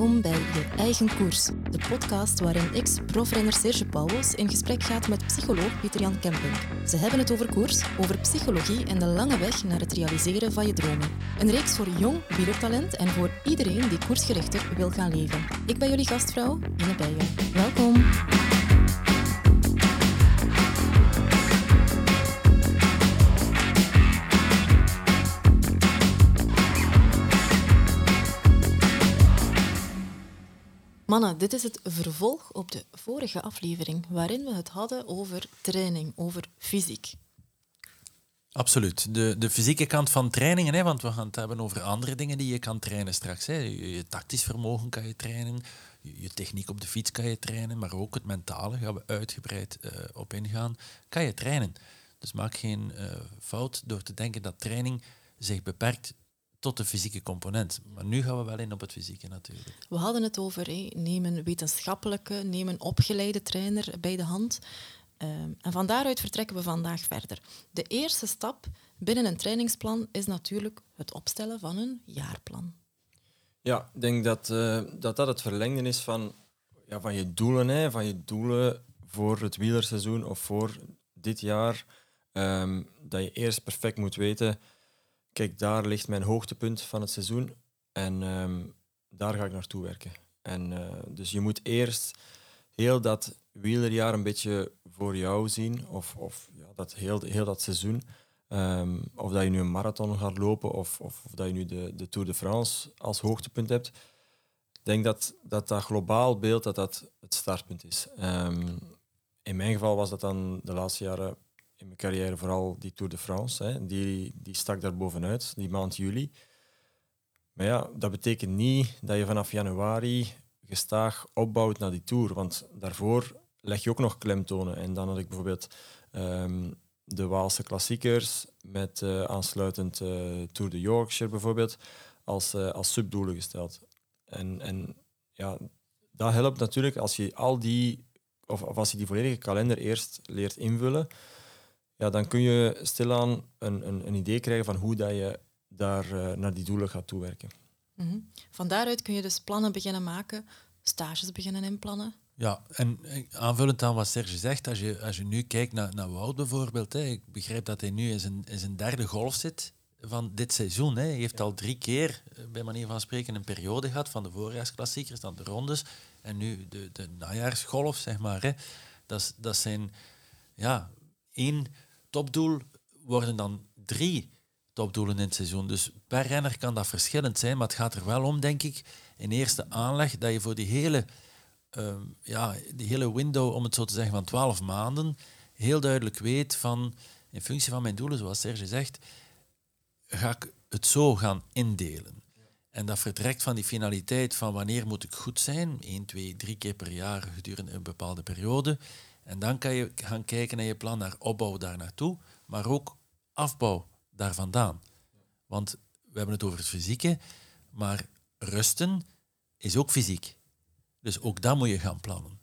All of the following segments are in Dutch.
Welkom bij Je Eigen Koers, de podcast waarin ex-profrenner Serge Pauwels in gesprek gaat met psycholoog Pieter-Jan Kemping. Ze hebben het over koers, over psychologie en de lange weg naar het realiseren van je dromen. Een reeks voor jong wielertalent en voor iedereen die koersgerichter wil gaan leven. Ik ben jullie gastvrouw, Ine Bijen. Welkom. Mannen, dit is het vervolg op de vorige aflevering, waarin we het hadden over training, over fysiek. Absoluut. De, de fysieke kant van trainingen, hè, want we gaan het hebben over andere dingen die je kan trainen straks. Hè. Je, tactisch vermogen kan je trainen, je, techniek op de fiets kan je trainen, maar ook het mentale, gaan we uitgebreid uh, op ingaan, kan je trainen. Dus maak geen uh, fout door te denken dat training zich beperkt tot de fysieke component. Maar nu gaan we wel in op het fysieke natuurlijk. We hadden het over, hé, neem een wetenschappelijke, neem een opgeleide trainer bij de hand. Um, en van daaruit vertrekken we vandaag verder. De eerste stap binnen een trainingsplan is natuurlijk het opstellen van een jaarplan. Ja, ik denk dat uh, dat, dat het verlengde is van, ja, van je doelen. Hè, van je doelen voor het wielerseizoen of voor dit jaar. Um, dat je eerst perfect moet weten kijk, daar ligt mijn hoogtepunt van het seizoen en ehm, daar ga ik naartoe werken. En, uh, dus je moet eerst heel dat wielerjaar een beetje voor jou zien, of, of ja, dat heel, heel dat seizoen. Um, of dat je nu een marathon gaat lopen, of, of, of, dat je nu de, de Tour de France als hoogtepunt hebt. Ik denk dat dat, dat globaal beeld dat dat het startpunt is. Um, in mijn geval was dat dan de laatste jaren in mijn carrière vooral die Tour de France. Hè. Die, die stak daar bovenuit, die maand juli. Maar ja, dat betekent niet dat je vanaf januari gestaag opbouwt naar die Tour. Want daarvoor leg je ook nog klemtonen. En dan had ik bijvoorbeeld um, de Waalse klassiekers met uh, aansluitend uh, Tour de Yorkshire bijvoorbeeld als, uh, als subdoelen gesteld. En, en ja, dat helpt natuurlijk als je al die, of als je die volledige kalender eerst leert invullen ja, dan kun je stilaan een, een, een idee krijgen van hoe dat je daar uh, naar die doelen gaat toewerken. Mm -hmm. Van daaruit kun je dus plannen beginnen maken, stages beginnen inplannen. Ja, en aanvullend aan wat Serge zegt, als je, als je nu kijkt naar, naar Wout bijvoorbeeld, hè, ik begrijp dat hij nu in zijn, in zijn derde golf zit van dit seizoen. Hè. Hij heeft ja. al drie keer, eh, bij manier van spreken, een periode gehad van de voorjaarsklassiekers, dan de rondes en nu de, de najaarsgolf, zeg maar. Hè. Dat, dat zijn ja, één topdoel worden dan drie topdoelen in het seizoen. Dus per renner kan dat verschillend zijn, maar het gaat er wel om, denk ik, in eerste aanleg dat je voor die hele, uh, ja, die hele window, om het zo te zeggen, van twaalf maanden, heel duidelijk weet van, in functie van mijn doelen, zoals Serge zegt, ga ik het zo gaan indelen. En dat vertrekt van die finaliteit van wanneer moet ik goed zijn, één, twee, drie keer per jaar gedurende een bepaalde periode. En dan kan je gaan kijken naar je plan naar opbouw daar naartoe, maar ook afbouw daar vandaan. Want we hebben het over het fysieke, maar rusten is ook fysiek. Dus ook dat moet je gaan plannen.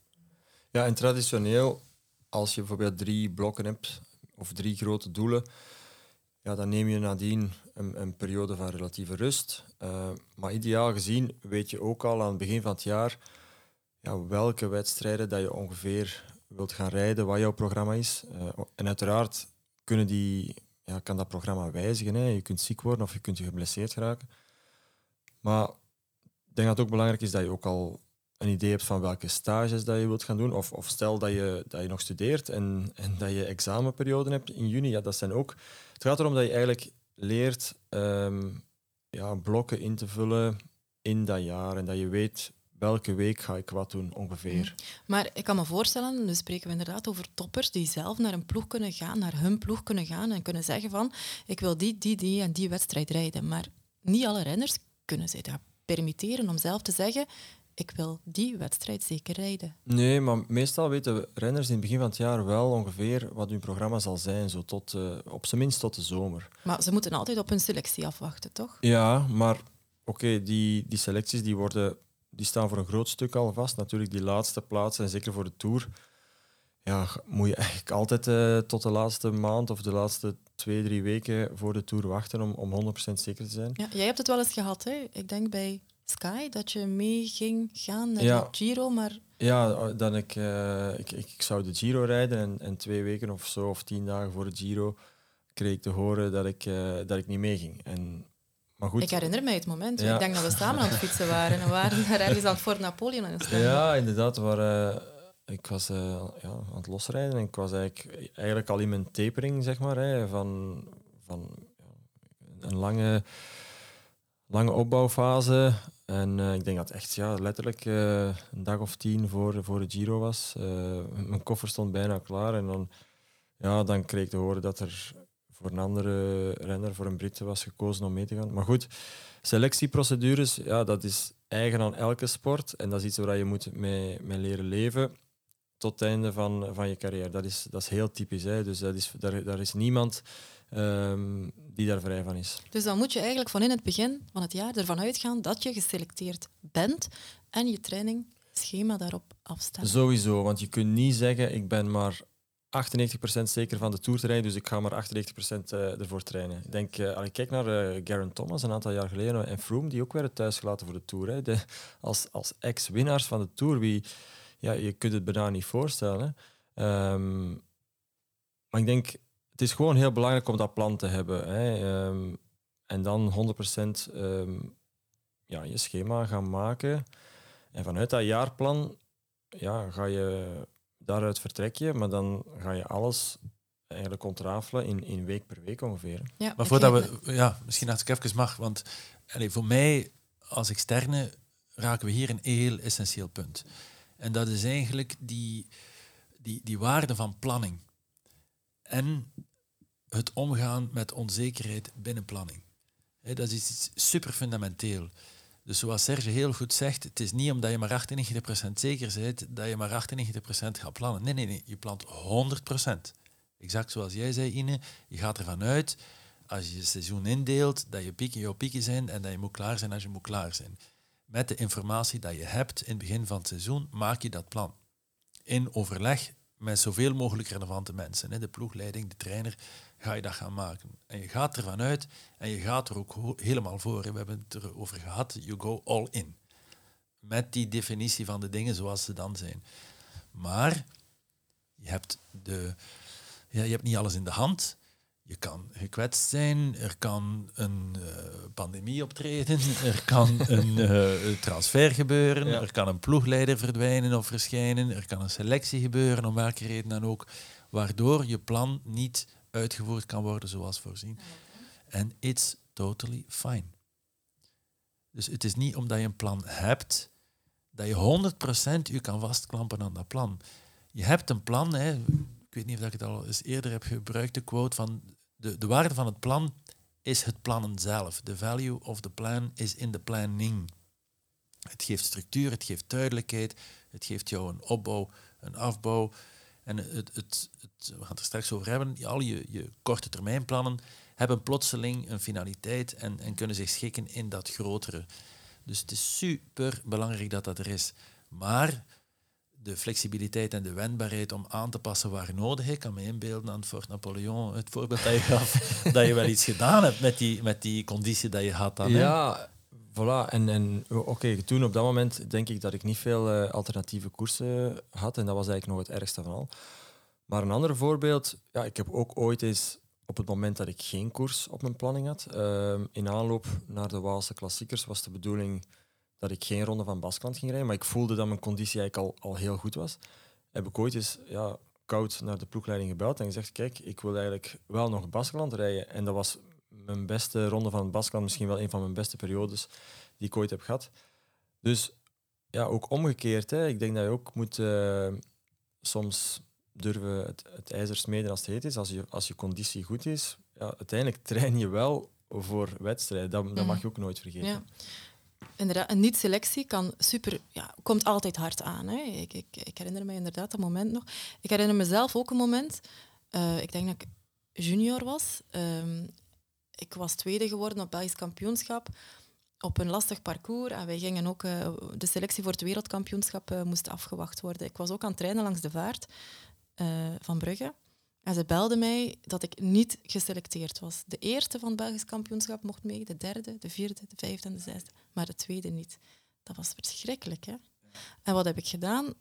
Ja, en traditioneel, als je bijvoorbeeld drie blokken hebt of drie grote doelen, ja, dan neem je nadien een, een periode van relatieve rust. Uh, maar ideaal gezien weet je ook al aan het begin van het jaar ja, welke wedstrijden dat je ongeveer wilt gaan rijden, wat jouw programma is. Uh, en uiteraard kunnen die, ja, kan dat programma wijzigen. Hè. Je kunt ziek worden of je kunt je geblesseerd geraken. Maar ik denk dat het ook belangrijk is dat je ook al een idee hebt van welke stages dat je wilt gaan doen. Of, of stel dat je, dat je nog studeert en, en dat je examenperioden hebt in juni. Ja, dat zijn ook... Het gaat erom dat je eigenlijk leert um, ja, blokken in te vullen in dat jaar. En dat je weet welke week ga ik wat doen ongeveer. Maar ik kan me voorstellen, nu spreken we inderdaad over toppers die zelf naar een ploeg kunnen gaan, naar hun ploeg kunnen gaan en kunnen zeggen van ik wil die, die, die en die wedstrijd rijden. Maar niet alle renners kunnen zich dat permitteren om zelf te zeggen ik wil die wedstrijd zeker rijden. Nee, maar meestal weten renners in het begin van het jaar wel ongeveer wat hun programma zal zijn, zo tot, uh, op zijn minst tot de zomer. Maar ze moeten altijd op hun selectie afwachten, toch? Ja, maar oké, okay, die, die selecties die worden die staan voor een groot stuk al vast. Natuurlijk die laatste plaatsen, en zeker voor de Tour, ja, moet je eigenlijk altijd uh, tot de laatste maand of de laatste twee, drie weken voor de Tour wachten om, om 100% zeker te zijn. Ja, jij hebt het wel eens gehad, hè? ik denk bij Sky dat je mee ging gaan naar Ja. de Giro, maar Ja, dan ik, eh, ik, ik, ik zou de Giro rijden en, en twee weken of zo, of tien dagen voor de Giro, kreeg ik te horen dat ik, eh, dat ik niet meeging. En, maar goed, ik herinner mij het moment. Ja. Ik denk dat we samen aan het fietsen waren en we waren daar ergens aan het Fort Napoleon aan het. Ja, inderdaad. Waar, eh, ik was eh, ja, aan het losrijden en ik was eigenlijk, eigenlijk al in mijn tapering, zeg maar, hè, van, van ja, een lange, lange opbouwfase. En eh, ik denk dat echt ja, letterlijk een dag of tien voor, voor de Giro was. Mijn koffer stond bijna klaar en dan, ja, dan kreeg ik te horen dat er voor een andere renner, voor een Brit, was gekozen om mee te gaan. Maar goed, selectieprocedures, ja, dat is eigen aan elke sport. En dat is iets waar je moet mee, mee leren leven tot het einde van, van je carrière. Dat is, dat is heel typisch. Hè. Dus dat is, daar, daar is niemand ehm, die daar vrij van is. Dus dan moet je eigenlijk van in het begin van het jaar ervan uitgaan dat je geselecteerd bent en je trainingschema daarop afstellen. Sowieso, want je kunt niet zeggen, ik ben maar 98% zeker van de Tour te rijden, dus ik ga maar 98% eh, ervoor trainen. Ik denk, eh, als ik kijk naar eh Garen Thomas een aantal jaar geleden en Froome, die ook werden thuisgelaten voor de Tour. Hè. De, als als ex-winnaars van de Tour, wie, ja, je kunt het bijna niet voorstellen. Ehm, maar ik denk, het is gewoon heel belangrijk om dat plan te hebben. Hè. Ehm, en dan 100% ehm, ja, je schema gaan maken. En vanuit dat jaarplan ja, ga je, daaruit vertrek je, maar dan ga je alles eigenlijk ontrafelen in, in week per week ongeveer. Ja, Maar voordat we, ja, misschien als ik even mag, want allee, voor mij als externe raken we hier een heel essentieel punt. En dat is eigenlijk die, die, die waarde van planning en het omgaan met onzekerheid binnen planning. Hè, dat is iets super fundamenteel. Dus zoals Serge heel goed zegt, het is niet omdat je maar 98% zeker bent dat je maar 98% gaat plannen. Nee, nee, nee, je plant 100%. Exact zoals jij zei, Ine, je gaat ervan uit als je je seizoen indeelt, dat je pieken jouw pieken zijn en dat je moet klaar zijn als je moet klaar zijn. Met de informatie dat je hebt in het begin van het seizoen, maak je dat plan. In overleg met zoveel mogelijk relevante mensen. De ploegleiding, de trainer, ga je dat gaan maken. En je gaat ervan uit en je gaat er ook helemaal voor. We hebben het erover gehad, you go all in. Met die definitie van de dingen zoals ze dan zijn. Maar je hebt, de, ja, je hebt niet alles in de hand. Je kan gekwetst zijn, er kan een eh, pandemie optreden, er kan een eh, transfer gebeuren, Ja. er kan een ploegleider verdwijnen of verschijnen, er kan een selectie gebeuren, om welke reden dan ook, waardoor je plan niet uitgevoerd kan worden zoals voorzien. En it's totally fine. Dus het is niet omdat je een plan hebt, dat je 100% je kan vastklampen aan dat plan. Je hebt een plan, hè, ik weet niet of ik het al eens eerder heb gebruikt, de quote van de, de waarde van het plan is het plannen zelf. The value of the plan is in the planning. Het geeft structuur, het geeft duidelijkheid, het geeft jou een opbouw, een afbouw. En het, het, het, we gaan het er straks over hebben, al je, je korte termijnplannen hebben plotseling een finaliteit en, en kunnen zich schikken in dat grotere. Dus het is super belangrijk dat dat er is. Maar de flexibiliteit en de wendbaarheid om aan te passen waar nodig. Ik kan me inbeelden aan het Fort Napoleon, het voorbeeld dat je gaf, dat je wel iets gedaan hebt met die, met die conditie dat je had dan. Ja, voilà. En, en oké, toen op dat moment denk ik dat ik niet veel eh, alternatieve koersen had. En dat was eigenlijk nog het ergste van al. Maar een ander voorbeeld, ja, ik heb ook ooit eens op het moment dat ik geen koers op mijn planning had, ehm, in aanloop naar de Waalse klassiekers was de bedoeling dat ik geen ronde van Baskeland ging rijden, maar ik voelde dat mijn conditie eigenlijk al, al heel goed was. Heb ik ooit eens ja, koud naar de ploegleiding gebeld en gezegd, kijk, ik wil eigenlijk wel nog Baskeland rijden. En dat was mijn beste ronde van Baskeland, misschien wel een van mijn beste periodes die ik ooit heb gehad. Dus ja, ook omgekeerd. Hè. Ik denk dat je ook moet eh, soms durven het, het ijzer smeden als het heet is. Als je, als je conditie goed is, ja, uiteindelijk train je wel voor wedstrijden. Dat, dat mag je ook nooit vergeten. Ja. Inderdaad, een niet-selectie kan super, ja, komt altijd hard aan. Hè. Ik, ik, ik herinner me inderdaad dat moment nog. Ik herinner mezelf ook een moment, eh, ik denk dat ik junior was. Ehm, ik was tweede geworden op Belgisch kampioenschap op een lastig parcours. En wij gingen ook, eh, de selectie voor het wereldkampioenschap eh, moest afgewacht worden. Ik was ook aan het trainen langs de vaart eh, van Brugge. En ze belde mij dat ik niet geselecteerd was. De eerste van het Belgisch kampioenschap mocht mee, de derde, de vierde, de vijfde en de zesde. Maar de tweede niet. Dat was verschrikkelijk. Hè? En wat heb ik gedaan?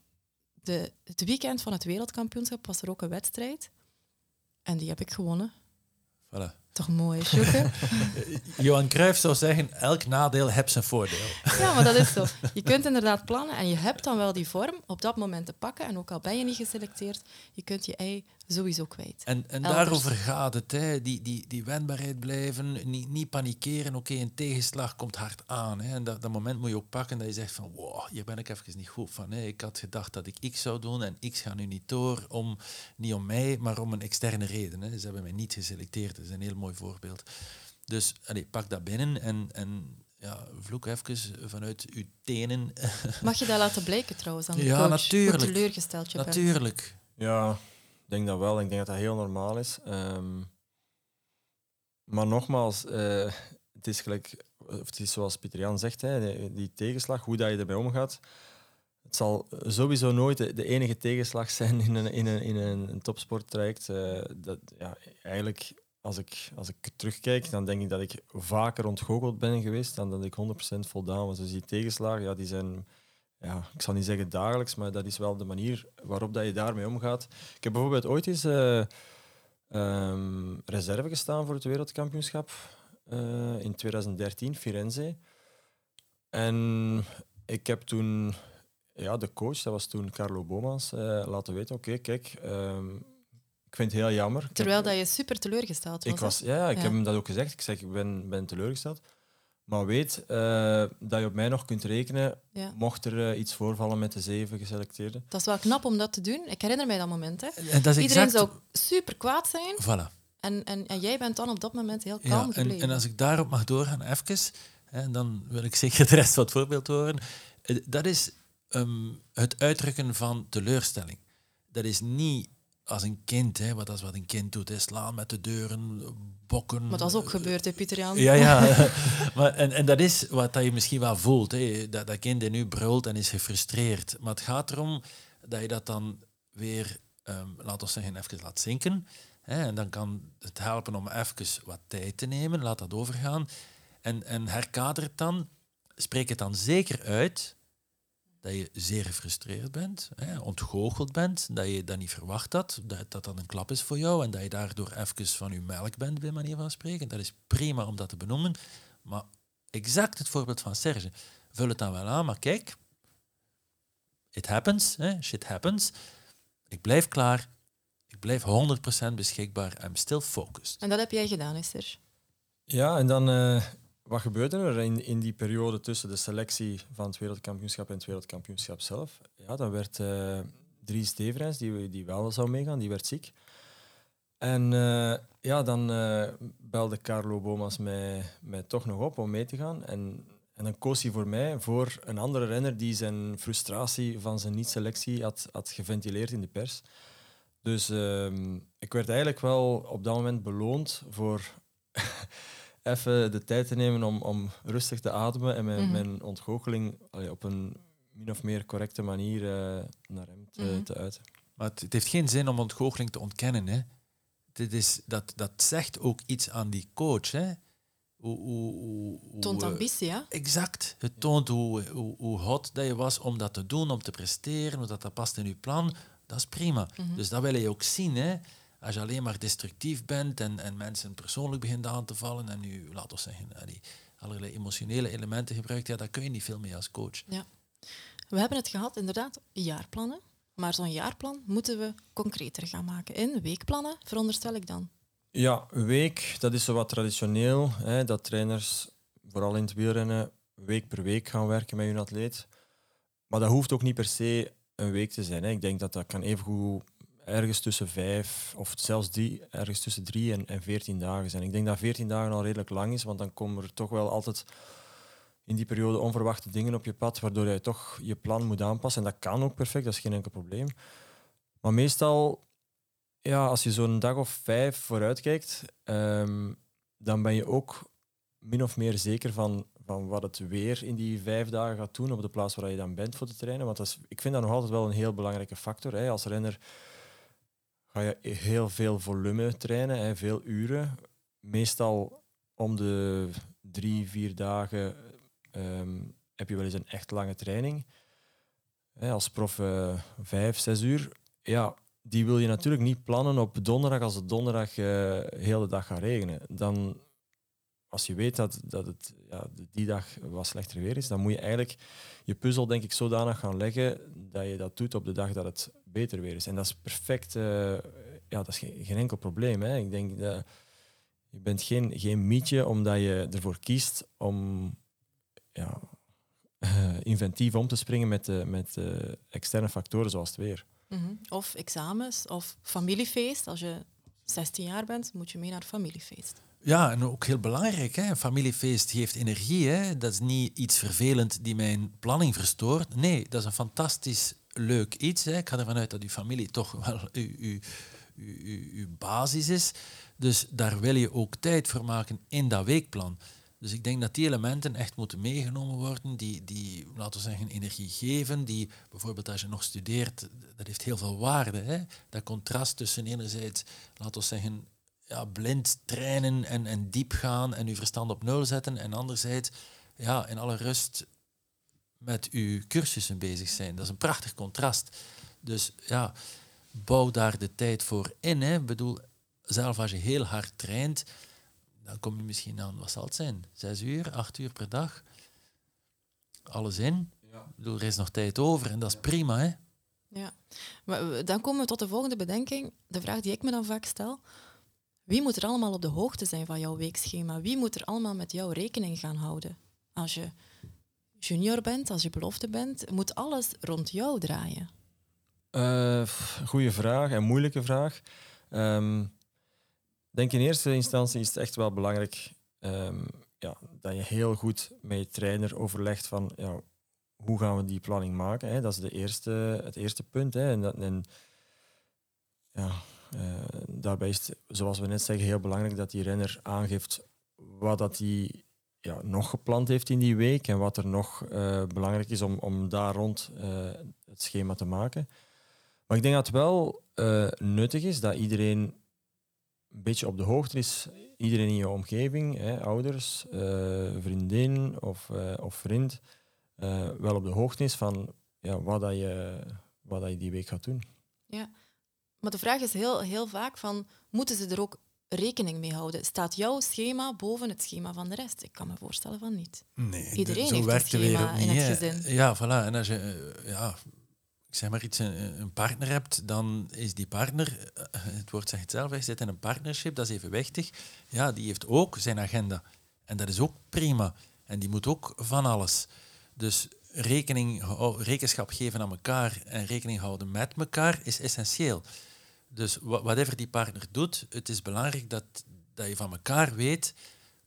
De, het weekend van het wereldkampioenschap was er ook een wedstrijd. En die heb ik gewonnen. Voilà. Toch mooi, Sjoeke? Johan Cruijff zou zeggen, elk nadeel heeft zijn voordeel. Ja, maar dat is zo. Je kunt inderdaad plannen en je hebt dan wel die vorm op dat moment te pakken. En ook al ben je niet geselecteerd, je kunt je ei sowieso kwijt. En, en Elders. daarover gaat het. Hè. Die, die, die wendbaarheid blijven, niet, niet panikeren. Oké, een tegenslag komt hard aan. Hè. En dat, dat moment moet je ook pakken dat je zegt van wow, hier ben ik even niet goed van. Hè. Ik had gedacht dat ik X zou doen en X gaat nu niet door. Om, niet om mij, maar om een externe reden. Hè. Ze hebben mij niet geselecteerd. Dat is een heel mooi voorbeeld. Dus allee, pak dat binnen en, en ja, vloek even vanuit uw tenen. Mag je dat laten blijken trouwens aan de Ja, coach? natuurlijk. Hoe teleurgesteld je bent. Natuurlijk. Ja, ik denk dat wel. Ik denk dat dat heel normaal is. Ehm, maar nogmaals, eh, het is gelijk, of het is zoals Pieter Jan zegt, hè, die, die tegenslag, hoe dat je ermee omgaat. Het zal sowieso nooit de, de enige tegenslag zijn in een, in een, in een, een topsporttraject. Eh, dat, ja, eigenlijk, als ik, als ik terugkijk, dan denk ik dat ik vaker ontgoocheld ben geweest dan dat ik 100% voldaan was. Dus die tegenslagen, ja, die zijn ja, ik zal niet zeggen dagelijks, maar dat is wel de manier waarop dat je daarmee omgaat. Ik heb bijvoorbeeld ooit eens eh, ehm, reserve gestaan voor het wereldkampioenschap eh, in 2013, Firenze. En ik heb toen ja, de coach, dat was toen Carlo Bomans, eh, laten weten, oké, kijk, ehm, ik vind het heel jammer. Heb- Terwijl dat je super teleurgesteld was. ik was, ja, ja, ik Ja. heb hem dat ook gezegd. Ik zeg, ik ben, ben teleurgesteld. Maar weet eh, dat je op mij nog kunt rekenen, Ja. mocht er eh, iets voorvallen met de zeven geselecteerden. Dat is wel knap om dat te doen. Ik herinner mij dat moment. Hè. En dat is Iedereen exact... zou super kwaad zijn Voilà. en, en, en jij bent dan op dat moment heel kalm Ja, en, gebleven. en als ik daarop mag doorgaan, even, hè, en dan wil ik zeker de rest wat voorbeeld horen. Eh, Dat is ehm, het uitdrukken van teleurstelling. Dat is niet als een kind, hè, wat dat is wat een kind doet, hè, slaan met de deuren, bokken. Maar dat is ook gebeurd, hè, Pieter Jan? Ja, ja. maar, en, en dat is wat dat je misschien wel voelt. Hè. Dat, dat kind in nu brult en is gefrustreerd. Maar het gaat erom dat je dat dan weer, ehm laten we zeggen, even laat zinken. Hè. En dan kan het helpen om even wat tijd te nemen. Laat dat overgaan. En, en herkader het dan. Spreek het dan zeker uit dat je zeer gefrustreerd bent, hè, ontgoocheld bent, dat je dat niet verwacht had, dat dat dan een klap is voor jou en dat je daardoor even van je melk bent, bij manier van spreken. Dat is prima om dat te benoemen. Maar exact het voorbeeld van Serge. Vul het dan wel aan, maar kijk, it happens, hè, shit happens. Ik blijf klaar, ik blijf 100% beschikbaar, I'm still focused. En dat heb jij gedaan, hè, Serge? Ja, en dan, eh, wat gebeurde er in, in die periode tussen de selectie van het wereldkampioenschap en het wereldkampioenschap zelf? Ja, dan werd eh Dries Devrens, die, die wel zou meegaan, die werd ziek. En eh, ja, dan eh, belde Carlo Bomas mij, mij toch nog op om mee te gaan. En, en dan koos hij voor mij voor een andere renner die zijn frustratie van zijn niet-selectie had, had geventileerd in de pers. Dus ehm, ik werd eigenlijk wel op dat moment beloond voor even de tijd te nemen om, om rustig te ademen en mijn, Mhm. mijn ontgoocheling allee, op een min of meer correcte manier eh, naar hem te, Mhm. te uiten. Maar het, het heeft geen zin om ontgoocheling te ontkennen. Hè. Dit is, dat, dat zegt ook iets aan die coach. Hè. Hoe, hoe, hoe, hoe, Toont eh, ambitie, ja? Exact. Het toont hoe, hoe, hoe hot dat je was om dat te doen, om te presteren, hoe dat, dat past in je plan. Dat is prima. Mhm. Dus dat wil je ook zien. Hè. Als je alleen maar destructief bent en, en mensen persoonlijk begint aan te vallen en nu, laten we zeggen, allee, allerlei emotionele elementen gebruikt, ja, daar kun je niet veel mee als coach. We hebben het gehad, inderdaad, jaarplannen. Maar zo'n jaarplan moeten we concreter gaan maken. In weekplannen, veronderstel ik dan. Ja, een week, dat is zo wat traditioneel. Hè, dat trainers, vooral in het wielrennen, week per week gaan werken met hun atleet. Maar dat hoeft ook niet per se een week te zijn. Hè. Ik denk dat dat kan evengoed ergens tussen vijf of zelfs drie, ergens tussen drie en, en veertien dagen zijn. Ik denk dat veertien dagen al redelijk lang is, want dan komen er toch wel altijd in die periode onverwachte dingen op je pad, waardoor je toch je plan moet aanpassen. En dat kan ook perfect, dat is geen enkel probleem. Maar meestal ja, als je zo'n dag of vijf vooruit kijkt, ehm, dan ben je ook min of meer zeker van, van wat het weer in die vijf dagen gaat doen op de plaats waar je dan bent voor te trainen. Want dat is, ik vind dat nog altijd wel een heel belangrijke factor. Hè. Als renner ga je heel veel volume trainen, hè, veel uren. Meestal om de drie, vier dagen ehm, heb je wel eens een echt lange training. Hè, als prof eh, vijf, zes uur. Ja, die wil je natuurlijk niet plannen op donderdag als het donderdag eh de hele dag gaat regenen. Dan, als je weet dat, dat het ja, die dag wat slechter weer is, dan moet je eigenlijk je puzzel denk ik zodanig gaan leggen dat je dat doet op de dag dat het beter weer is. En dat is perfect, eh, ja, dat is geen, geen enkel probleem. Hè. Ik denk dat je bent geen, geen mietje omdat je ervoor kiest om ja, inventief om te springen met, eh, met eh, externe factoren zoals het weer. Mhm. Of examens, of familiefeest. Als je 16 jaar bent, moet je mee naar het familiefeest. Ja, en ook heel belangrijk, hè? een familiefeest geeft energie. Hè? Dat is niet iets vervelend die mijn planning verstoort. Nee, dat is een fantastisch leuk iets. Hè? Ik ga ervan uit dat uw familie toch wel uw, uw, uw, basis is. Dus daar wil je ook tijd voor maken in dat weekplan. Dus ik denk dat die elementen echt moeten meegenomen worden, die, die laten we zeggen, energie geven, die bijvoorbeeld als je nog studeert, dat heeft heel veel waarde. Hè? Dat contrast tussen enerzijds, laten we zeggen, ja, blind trainen en, en diep gaan en uw verstand op nul zetten. En anderzijds ja, in alle rust met uw cursussen bezig zijn. Dat is een prachtig contrast. Dus ja, bouw daar de tijd voor in. Hè. Ik bedoel, zelf als je heel hard traint, dan kom je misschien aan, wat zal het zijn? Zes uur, acht uur per dag? Alles in. Ik bedoel, er is nog tijd over en dat is prima. Hè. Ja. Maar we- dan komen we tot de volgende bedenking. De vraag die ik me dan vaak stel. Wie moet er allemaal op de hoogte zijn van jouw weekschema? Wie moet er allemaal met jou rekening gaan houden? Als je junior bent, als je belofte bent, moet alles rond jou draaien. Eh, goeie vraag en moeilijke vraag. Ehm, Ik denk in eerste instantie is het echt wel belangrijk ehm, ja, dat je heel goed met je trainer overlegt van ja, hoe gaan we die planning maken. Hè? Dat is de eerste, het eerste punt. Hè? En, dat, en ja, eh, daarbij is het, zoals we net zeggen, heel belangrijk dat die renner aangeeft wat dat hij ja, nog gepland heeft in die week en wat er nog eh, belangrijk is om, om daar rond eh, het schema te maken. Maar ik denk dat het wel eh, nuttig is dat iedereen een beetje op de hoogte is. Iedereen in je omgeving, hè, ouders, vriendin of, of vriend, wel op de hoogte is van ja, wat, dat je, wat dat je die week gaat doen. Maar de vraag is heel, heel vaak van, moeten ze er ook rekening mee houden? Staat jouw schema boven het schema van de rest? Ik kan me voorstellen van niet. Nee, Iedereen zo heeft een schema in het gezin. Ja, voilà. En als je, eh, ja, ik zeg maar iets, een, een partner hebt, dan is die partner, eh, het woord zegt het zelf, hij zit in een partnership, dat is evenwichtig. Ja, die heeft ook zijn agenda. En dat is ook prima. En die moet ook van alles. Dus rekening, rekenschap geven aan elkaar en rekening houden met elkaar is essentieel. Dus whatever die partner doet, het is belangrijk dat, dat je van elkaar weet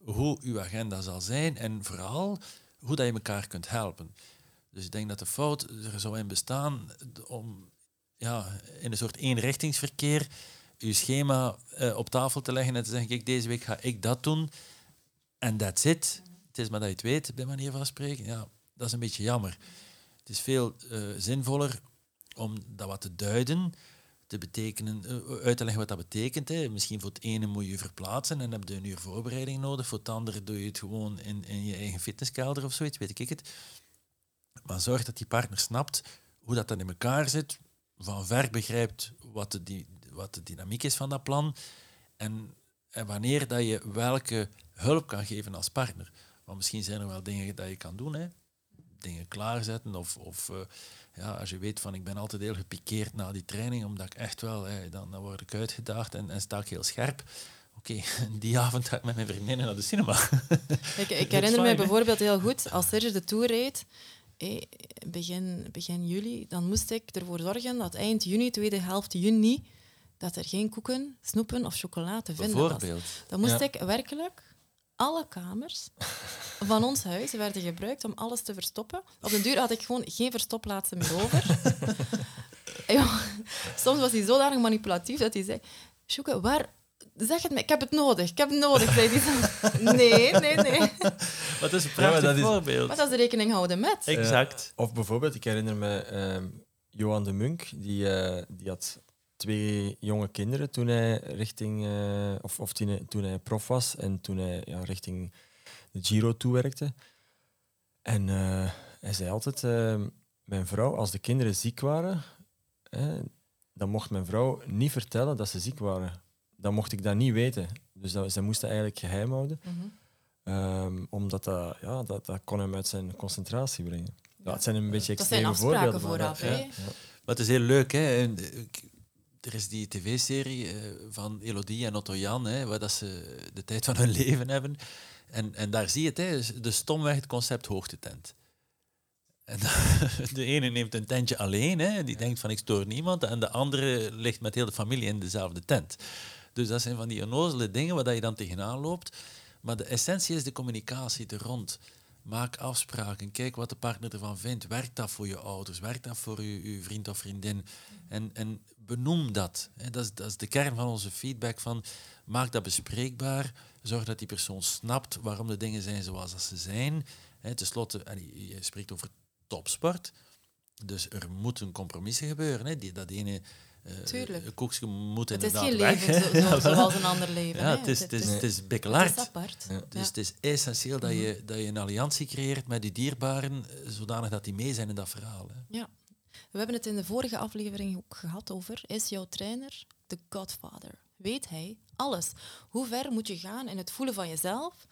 hoe uw agenda zal zijn en vooral hoe dat je elkaar kunt helpen. Dus ik denk dat de fout er zou in bestaan om ja, in een soort eenrichtingsverkeer uw schema eh, op tafel te leggen en te zeggen, kijk, deze week ga ik dat doen en that's it. Het is maar dat je het weet, bij manier van spreken. Ja, dat is een beetje jammer. Het is veel eh, zinvoller om dat wat te duiden, te betekenen, eh, uit te leggen wat dat betekent. Hè. Misschien voor het ene moet je verplaatsen en heb je een uur voorbereiding nodig. Voor het andere doe je het gewoon in, in je eigen fitnesskelder of zoiets, weet ik het. Maar zorg dat die partner snapt hoe dat dan in elkaar zit, van ver begrijpt wat de, wat de dynamiek is van dat plan en, en wanneer dat je welke hulp kan geven als partner. Want misschien zijn er wel dingen dat je kan doen, hè. dingen klaarzetten of, of eh, ja, als je weet van ik ben altijd heel gepikeerd na die training, omdat ik echt wel, hè, dan, dan word ik uitgedaagd en, en sta ik heel scherp. Oké, die avond ga ik met mijn vriendinnen naar de cinema. Ik, ik herinner me bijvoorbeeld heel goed, als Serge de Tour reed, eh, begin, begin juli, dan moest ik ervoor zorgen dat eind juni, tweede helft juni, dat er geen koeken, snoepen of chocola te vinden was. Dan moest Ja. ik werkelijk alle kamers van ons huis werden gebruikt om alles te verstoppen. Op den duur had ik gewoon geen verstopplaatsen meer over. En ja, soms was hij zodanig manipulatief dat hij zei... Sjoeke, waar... Zeg het me, ik heb het nodig, ik heb het nodig, zei hij dan. Nee, nee, nee. Wat is een Ja, maar prachtig dat is- voorbeeld. Maar dat is de rekening houden met. Exact. Of bijvoorbeeld, ik herinner me ehm, Johan de Munk, die, eh, die had twee jonge kinderen toen hij richting, eh, of, of toen, hij, toen hij prof was en toen hij ja, richting de Giro toewerkte. En eh, hij zei altijd, eh, mijn vrouw, als de kinderen ziek waren, hè, dan mocht mijn vrouw niet vertellen dat ze ziek waren. Dan mocht ik dat niet weten. Dus dat, ze moesten eigenlijk geheim houden. Mhm. Ehm, omdat dat, ja, dat, dat kon hem uit zijn concentratie brengen. Ja, het zijn een beetje Dat zijn extreme afspraken voorbeelden. vooraf. dat- ja. Maar het is heel leuk, hè. Er is die tv-serie eh, van Elodie en Otto Jan, hè, waar dat ze de tijd van hun leven hebben. En, en daar zie je het, hè, de stomweg het concept hoogtetent. En de ene neemt een tentje alleen, hè, die denkt van ik stoor niemand, en de andere ligt met heel de familie in dezelfde tent. Dus dat zijn van die onnozele dingen waar dat je dan tegenaan loopt. Maar de essentie is de communicatie er rond. Maak afspraken, kijk wat de partner ervan vindt. Werkt dat voor je ouders? Werkt dat voor je, vriend of vriendin? En, en benoem dat. Dat, is, dat is de kern van onze feedback. Van, maak dat bespreekbaar. Zorg dat die persoon snapt waarom de dingen zijn zoals ze zijn. Ten slotte, je spreekt over topsport. Dus er moeten compromissen gebeuren. Die, dat ene eh, Tuurlijk. koekje moet Het is inderdaad geen weg. leven hè. zo- zo- Ja, voilà. zoals een ander leven. Ja, het is, het is, het is het is apart. Ja. Dus Ja. het is essentieel dat je, dat je een alliantie creëert met je dierbaren, eh, zodanig dat die mee zijn in dat verhaal. Hè. Ja. We hebben het in de vorige aflevering ook gehad over, is jouw trainer de godfather? Weet hij alles? Hoe ver moet je gaan in het voelen van jezelf?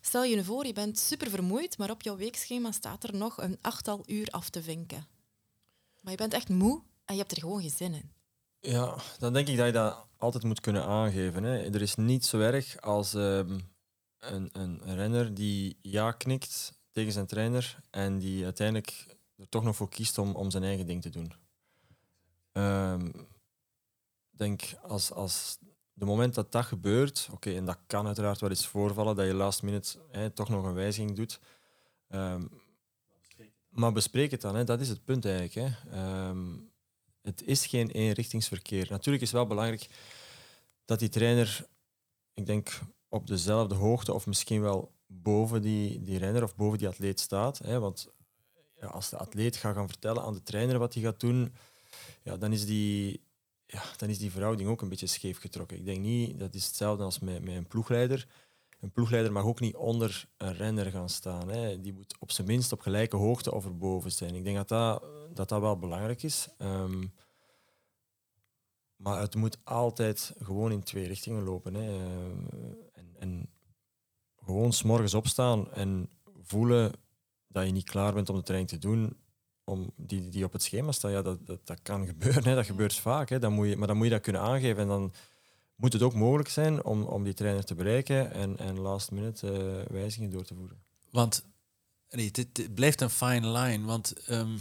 Stel je nu voor, je bent super vermoeid, maar op jouw weekschema staat er nog een achttal uur af te vinken. Maar je bent echt moe en je hebt er gewoon geen zin in. Ja, dan denk ik dat je dat altijd moet kunnen aangeven. Hè. Er is niet zo erg als ehm, een, een renner die ja knikt tegen zijn trainer en die uiteindelijk er toch nog voor kiest om, om zijn eigen ding te doen. Ik denk als, als de moment dat dat gebeurt, oké, en dat kan uiteraard wel eens voorvallen, dat je last minute toch nog een wijziging doet. Ehm, maar bespreek het dan, hè. dat is het punt eigenlijk. Hè. Het is geen eenrichtingsverkeer. Natuurlijk is wel belangrijk dat die trainer, ik denk, op dezelfde hoogte of misschien wel boven die, die renner of boven die atleet staat. Hè, want ja, als de atleet gaat gaan vertellen aan de trainer wat hij gaat doen, ja, dan, is die, ja, dan is die verhouding ook een beetje scheef getrokken. Ik denk niet, dat is hetzelfde als met, met een ploegleider. Een ploegleider mag ook niet onder een renner gaan staan. Hè. Die moet op zijn minst op gelijke hoogte of erboven zijn. Ik denk dat dat, dat, wel belangrijk is. Ehm, maar het moet altijd gewoon in twee richtingen lopen. Hè. Ehm, en, en gewoon s'morgens opstaan en voelen dat je niet klaar bent om de training te doen, om die, die op het schema staan. Ja, dat, dat, dat kan gebeuren. Hè. Dat gebeurt vaak. Hè. Dan moet je, maar dan moet je dat kunnen aangeven. En dan moet het ook mogelijk zijn om, om die trainer te bereiken en, en last minute eh, wijzigingen door te voeren. Want nee, dit blijft een fine line. Want ehm,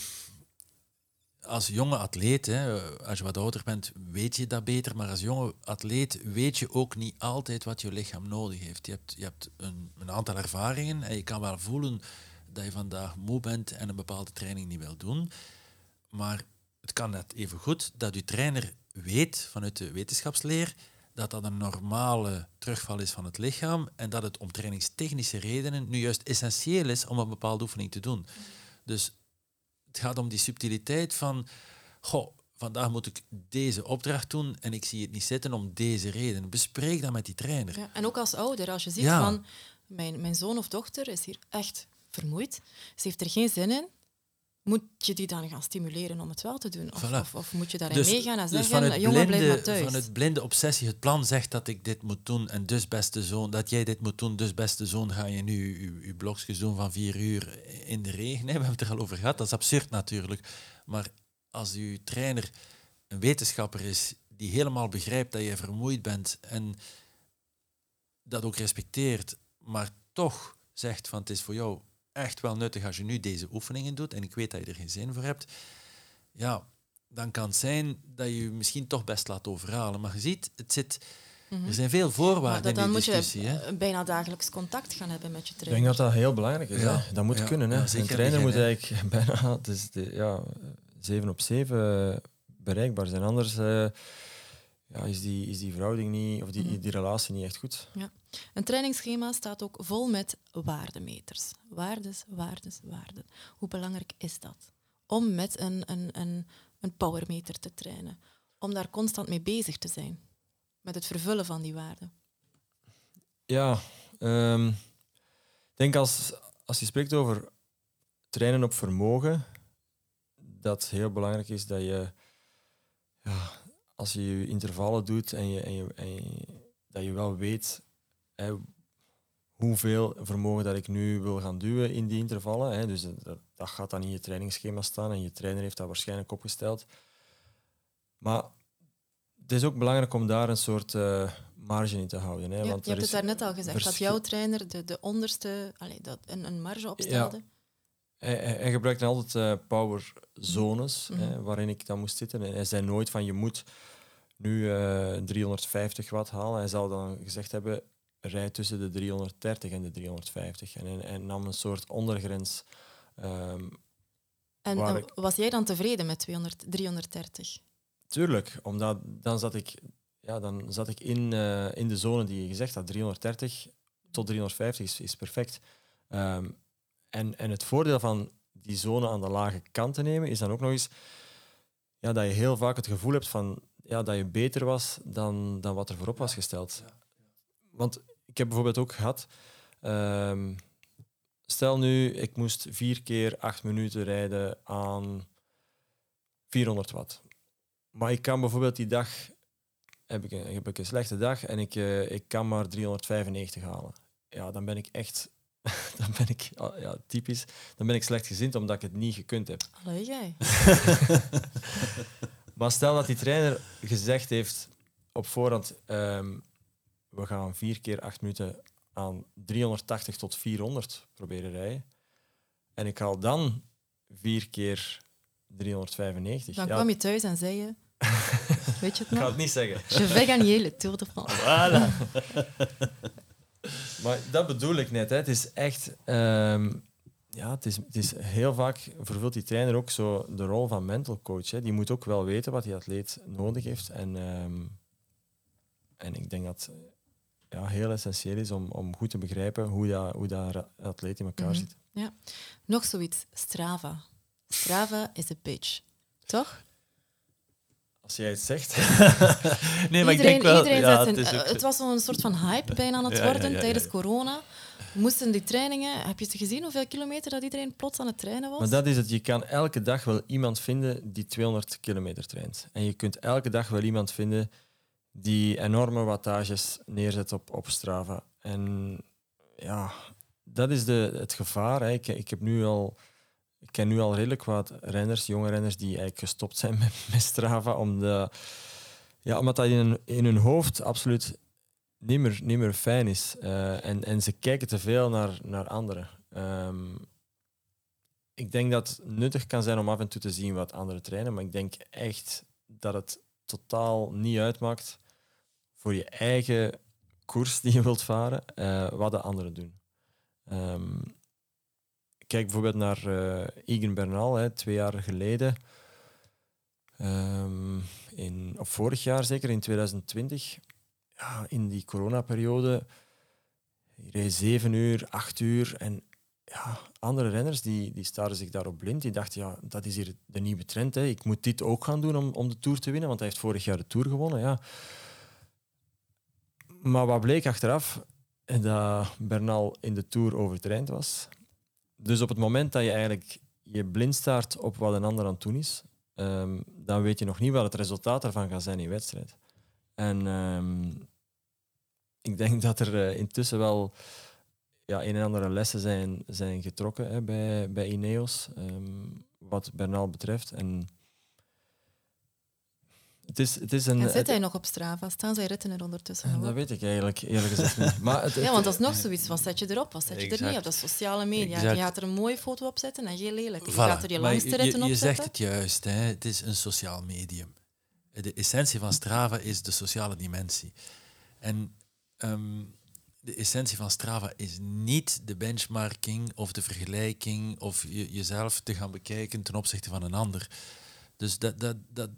als jonge atleet, hè, als je wat ouder bent, weet je dat beter. Maar als jonge atleet weet je ook niet altijd wat je lichaam nodig heeft. Je hebt, je hebt een, een aantal ervaringen en je kan wel voelen dat je vandaag moe bent en een bepaalde training niet wil doen. Maar het kan net even goed dat je trainer weet vanuit de wetenschapsleer dat dat een normale terugval is van het lichaam en dat het om trainingstechnische redenen nu juist essentieel is om een bepaalde oefening te doen. Dus het gaat om die subtiliteit van, goh, vandaag moet ik deze opdracht doen en ik zie het niet zitten om deze reden. Bespreek dat met die trainer. Ja, en ook als ouder, als je ziet Ja. van mijn, mijn zoon of dochter is hier echt vermoeid, ze heeft er geen zin in, moet je die dan gaan stimuleren om het wel te doen? Of, Voilà. of, of moet je daarin Dus, meegaan en dus zeggen, vanuit, jongen, blijf maar blinde, thuis. vanuit blinde obsessie, het plan zegt dat ik dit moet doen en dus beste zoon, dat jij dit moet doen, dus beste zoon, ga je nu je, je blokjes doen van vier uur in de regen. Nee, we hebben het er al over gehad, dat is absurd natuurlijk. Maar als uw trainer een wetenschapper is die helemaal begrijpt dat je vermoeid bent en dat ook respecteert, maar toch zegt van het is voor jou echt wel nuttig als je nu deze oefeningen doet en ik weet dat je er geen zin voor hebt, ja, dan kan het zijn dat je je misschien toch best laat overhalen. Maar je ziet, het zit, er zijn veel maar voorwaarden dat, dan in moet die discussie. je hè. eh, bijna dagelijks contact gaan hebben met je Ik denk trainer. dat dat heel belangrijk is. Ja. Hè. Dat moet Ja. kunnen. Hè. Ja, een trainer moet eigenlijk bijna het is de, ja, 7 op 7 bereikbaar zijn. Anders eh, ja, is, die, is die verhouding niet, of die, Mhm. die relatie niet echt goed. Een trainingsschema staat ook vol met waardemeters. Waardes, waardes, waarden. Hoe belangrijk is dat? Om met een, een, een, een powermeter te trainen. om daar constant mee bezig te zijn? Met het vervullen van die waarden? Ja, ehm, ik denk als, als je spreekt over trainen op vermogen, dat heel belangrijk is dat je, ja, als je je intervallen doet en, je, en, dat je wel weet hè, hoeveel vermogen dat ik nu wil gaan duwen in die intervallen. Hè. Dus dat, dat gaat dan in je trainingsschema staan en je trainer heeft dat waarschijnlijk opgesteld. Maar het is ook belangrijk om daar een soort eh, marge in te houden. Hè, Ja, want je hebt het daarnet al gezegd, dat jouw trainer de, de onderste, allee, dat een, een marge opstelde. Hij, hij, hij gebruikte altijd eh, power zones Mhm. hè, waarin ik dan moest zitten. En hij zei nooit van je moet nu eh 350 watt halen. Hij zou dan gezegd hebben, rij tussen de 330 en de 350. En hij nam een soort ondergrens. Ehm, En ik- was jij dan tevreden met 200, 330? tuurlijk, omdat dan zat ik, ja, dan zat ik in, eh, in de zone die je gezegd had. 330 tot 350 is, is perfect. Ehm, en, en het voordeel van die zone aan de lage kant te nemen is dan ook nog eens ja, dat je heel vaak het gevoel hebt van ja, dat je beter was dan, dan wat er voorop was gesteld. Want ik heb bijvoorbeeld ook gehad, ehm, stel nu, ik moest vier keer acht minuten rijden aan 400 watt. Maar ik kan bijvoorbeeld die dag, heb ik een, heb ik een slechte dag en ik, eh, ik kan maar 395 halen. Ja, dan ben ik echt, dan ben ik, ja, typisch, dan ben ik slecht gezind omdat ik het niet gekund heb. Allee, jij. Maar stel dat die trainer gezegd heeft op voorhand, ehm, we gaan vier keer acht minuten aan 380 tot 400 proberen rijden. En ik haal dan vier keer 395. Dan Ja, kwam je thuis en zei je... Weet je het ik ga nog? het niet zeggen. Je vais gagner le Tour de France. Maar dat bedoel ik net. Hè. Het is echt... ehm, ja, het is, het is heel vaak vervult die trainer ook zo de rol van mental coach. Hè. Die moet ook wel weten wat die atleet nodig heeft. En, ehm, en ik denk dat ja, heel essentieel is om, om goed te begrijpen hoe dat, hoe dat atleet in elkaar Mhm. zit. Nog zoiets. Strava. Strava is een bitch. Toch? Als jij het zegt... Nee, maar iedereen, ik denk wel... iedereen ja, een- het, eh, ook- het was zo'n soort van hype bijna aan het Ja, ja, worden ja, ja, tijdens ja. corona. Moesten die trainingen... Heb je gezien hoeveel kilometer dat iedereen plots aan het trainen was? Maar dat is het. Je kan elke dag wel iemand vinden die 200 kilometer traint. En je kunt elke dag wel iemand vinden die enorme wattages neerzet op, op Strava. En ja, dat is de, het gevaar. Hè. Ik, ik, heb nu al, ik ken nu al redelijk wat renners, jonge renners, die eigenlijk gestopt zijn met, met Strava. Om de, ja, omdat dat in hun, in hun hoofd absoluut niet meer, niet meer fijn is. Eh, en, en ze kijken te veel naar, naar anderen. Ehm, ik denk dat het nuttig kan zijn om af en toe te zien wat anderen trainen, maar ik denk echt dat het totaal niet uitmaakt voor je eigen koers die je wilt varen, eh, wat de anderen doen. Ehm, kijk bijvoorbeeld naar Egan Bernal, hè, twee jaar geleden, Ehm, in, of vorig jaar zeker, in 2020, ja, in die coronaperiode, reed zeven uur, acht uur en ja, andere renners die, die staren zich daarop blind. Die dachten, ja, dat is hier de nieuwe trend. Hè. Ik moet dit ook gaan doen om, om de Tour te winnen, want hij heeft vorig jaar de Tour gewonnen. Ja. Maar wat bleek achteraf? Dat Bernal in de Tour overtraind was. Dus op het moment dat je eigenlijk je blind staart op wat een ander aan het doen is, ehm, dan weet je nog niet wat het resultaat ervan gaat zijn in wedstrijd. En ehm, ik denk dat er eh, intussen wel ja, een en andere lessen zijn, zijn getrokken hè, bij, bij Ineos, ehm, wat Bernal betreft. En het is, het is een... En zit hij nog op Strava? Staan ritten er ondertussen nog dat weet ik eigenlijk eerlijk gezegd niet. Maar het, Ja, want dat is nog zoiets. Wat zet je erop? Wat zet je er niet op? Dat is sociale media. Exact. Je gaat er een mooie foto op zetten en geen lelijk. Je Voilà. gaat er die Maar langste je- ritten je, op je zegt zetten. het juist, hè. het is een sociaal medium. De essentie van Strava is de sociale dimensie. En ehm, de essentie van Strava is niet de benchmarking of de vergelijking of je, jezelf te gaan bekijken ten opzichte van een ander. Dus dat, dat, dat,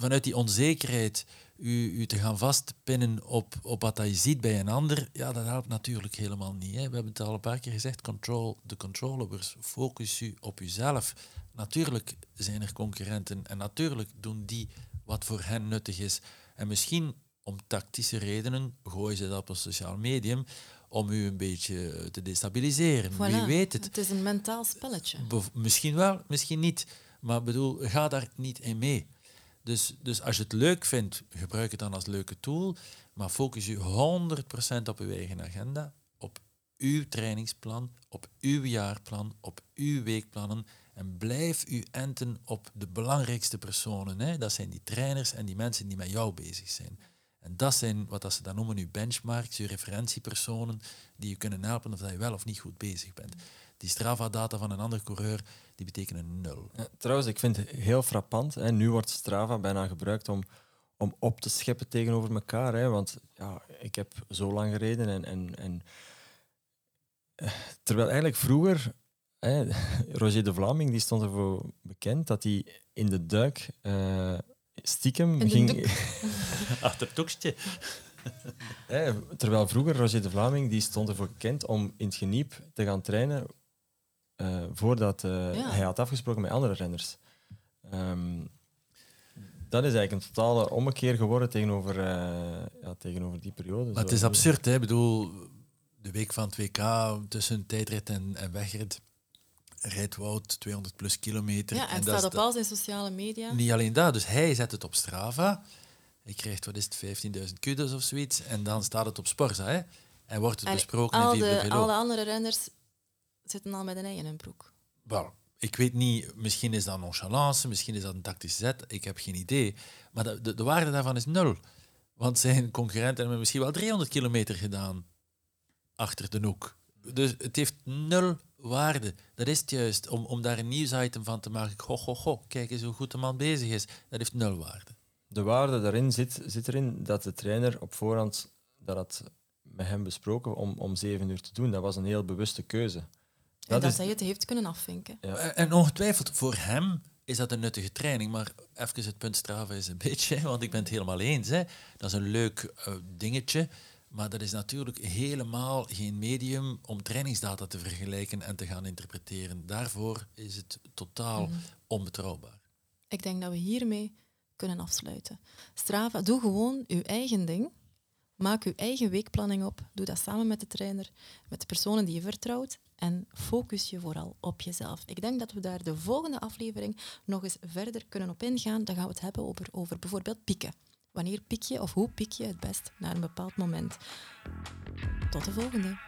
vanuit die onzekerheid u, u te gaan vastpinnen op, op wat je ziet bij een ander, ja, dat helpt natuurlijk helemaal niet. Hè. We hebben het al een paar keer gezegd, control the controllables. Focus u op uzelf. Natuurlijk zijn er concurrenten en natuurlijk doen die wat voor hen nuttig is. En misschien om tactische redenen gooien ze dat op een sociaal medium om u een beetje te destabiliseren. Wie Voilà. weet het. Het is een mentaal spelletje. Misschien wel, misschien niet. Maar bedoel, ga daar niet in mee. Dus, dus als je het leuk vindt, gebruik het dan als leuke tool. Maar focus je 100% op uw eigen agenda, op uw trainingsplan, op uw jaarplan, op uw weekplannen. En blijf u enten op de belangrijkste personen. Hè? Dat zijn die trainers en die mensen die met jou bezig zijn. En dat zijn wat ze dan noemen uw benchmarks, uw referentiepersonen, die je kunnen helpen of dat je wel of niet goed bezig bent. Die Strava-data van een andere coureur, die betekenen nul. Ja, trouwens, ik vind het heel frappant. Hè. Nu wordt Strava bijna gebruikt om, om op te scheppen tegenover elkaar. Hè. Want ja, ik heb zo lang gereden en... en, en eh, terwijl eigenlijk vroeger... Hè, Roger de Vlaming die stond ervoor bekend dat hij in de duik eh, stiekem In de ging... doek. Achter het terwijl vroeger Roger de Vlaming die stond ervoor bekend om in het geniep te gaan trainen eh, voordat eh, Ja. hij had afgesproken met andere renners. Ehm, dat is eigenlijk een totale ommekeer geworden tegenover, eh, ja, tegenover die periode. Maar het is absurd, hè? Ik bedoel, de week van het WK tussen tijdrit en, en wegrit rijdt Wout 200 plus kilometer. Ja, en dat staat op al zijn sociale media. Niet alleen dat, dus hij zet het op Strava. Hij krijgt, wat is het, 15.000 kudos of zoiets. En dan staat het op Sporza, hè? En wordt het En besproken al in de, alle andere renners zitten al met een ei in hun broek. Wel, ik weet niet, misschien is dat nonchalance, misschien is dat een tactische zet, ik heb geen idee. Maar de, de, de waarde daarvan is nul. Want zijn concurrenten hebben misschien wel 300 kilometer gedaan achter de hoek. Dus het heeft nul waarde. Dat is het juist, om, om daar een nieuwsitem van te maken. Goh, goh, goh, kijk eens hoe goed de man bezig is. Dat heeft nul waarde. De waarde daarin zit, zit erin dat de trainer op voorhand dat had met hem besproken om, om zeven uur te doen. Dat was een heel bewuste keuze. Dat dat is- hij het heeft kunnen afvinken. Ja. En en ongetwijfeld, voor hem is dat een nuttige training. Maar even het punt Strava is een beetje, want ik ben het helemaal eens. Hè. Dat is een leuk eh, dingetje. Maar dat is natuurlijk helemaal geen medium om trainingsdata te vergelijken en te gaan interpreteren. Daarvoor is het totaal Mhm. onbetrouwbaar. Ik denk dat we hiermee kunnen afsluiten. Strava, doe gewoon uw eigen ding. Maak uw eigen weekplanning op. Doe dat samen met de trainer, met de personen die je vertrouwt. En focus je vooral op jezelf. Ik denk dat we daar de volgende aflevering nog eens verder kunnen op ingaan. Dan gaan we het hebben over, bijvoorbeeld pieken. Wanneer piek je of hoe piek je het best naar een bepaald moment? Tot de volgende.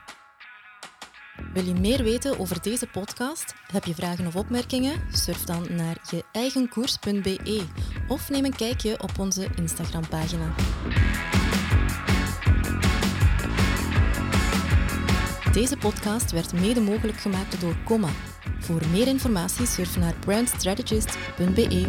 Wil je meer weten over deze podcast? Heb je vragen of opmerkingen? Surf dan naar je eigenkoers.be of neem een kijkje op onze Instagram-pagina. Deze podcast werd mede mogelijk gemaakt door Comma. Voor meer informatie surf naar brandstrategist.be.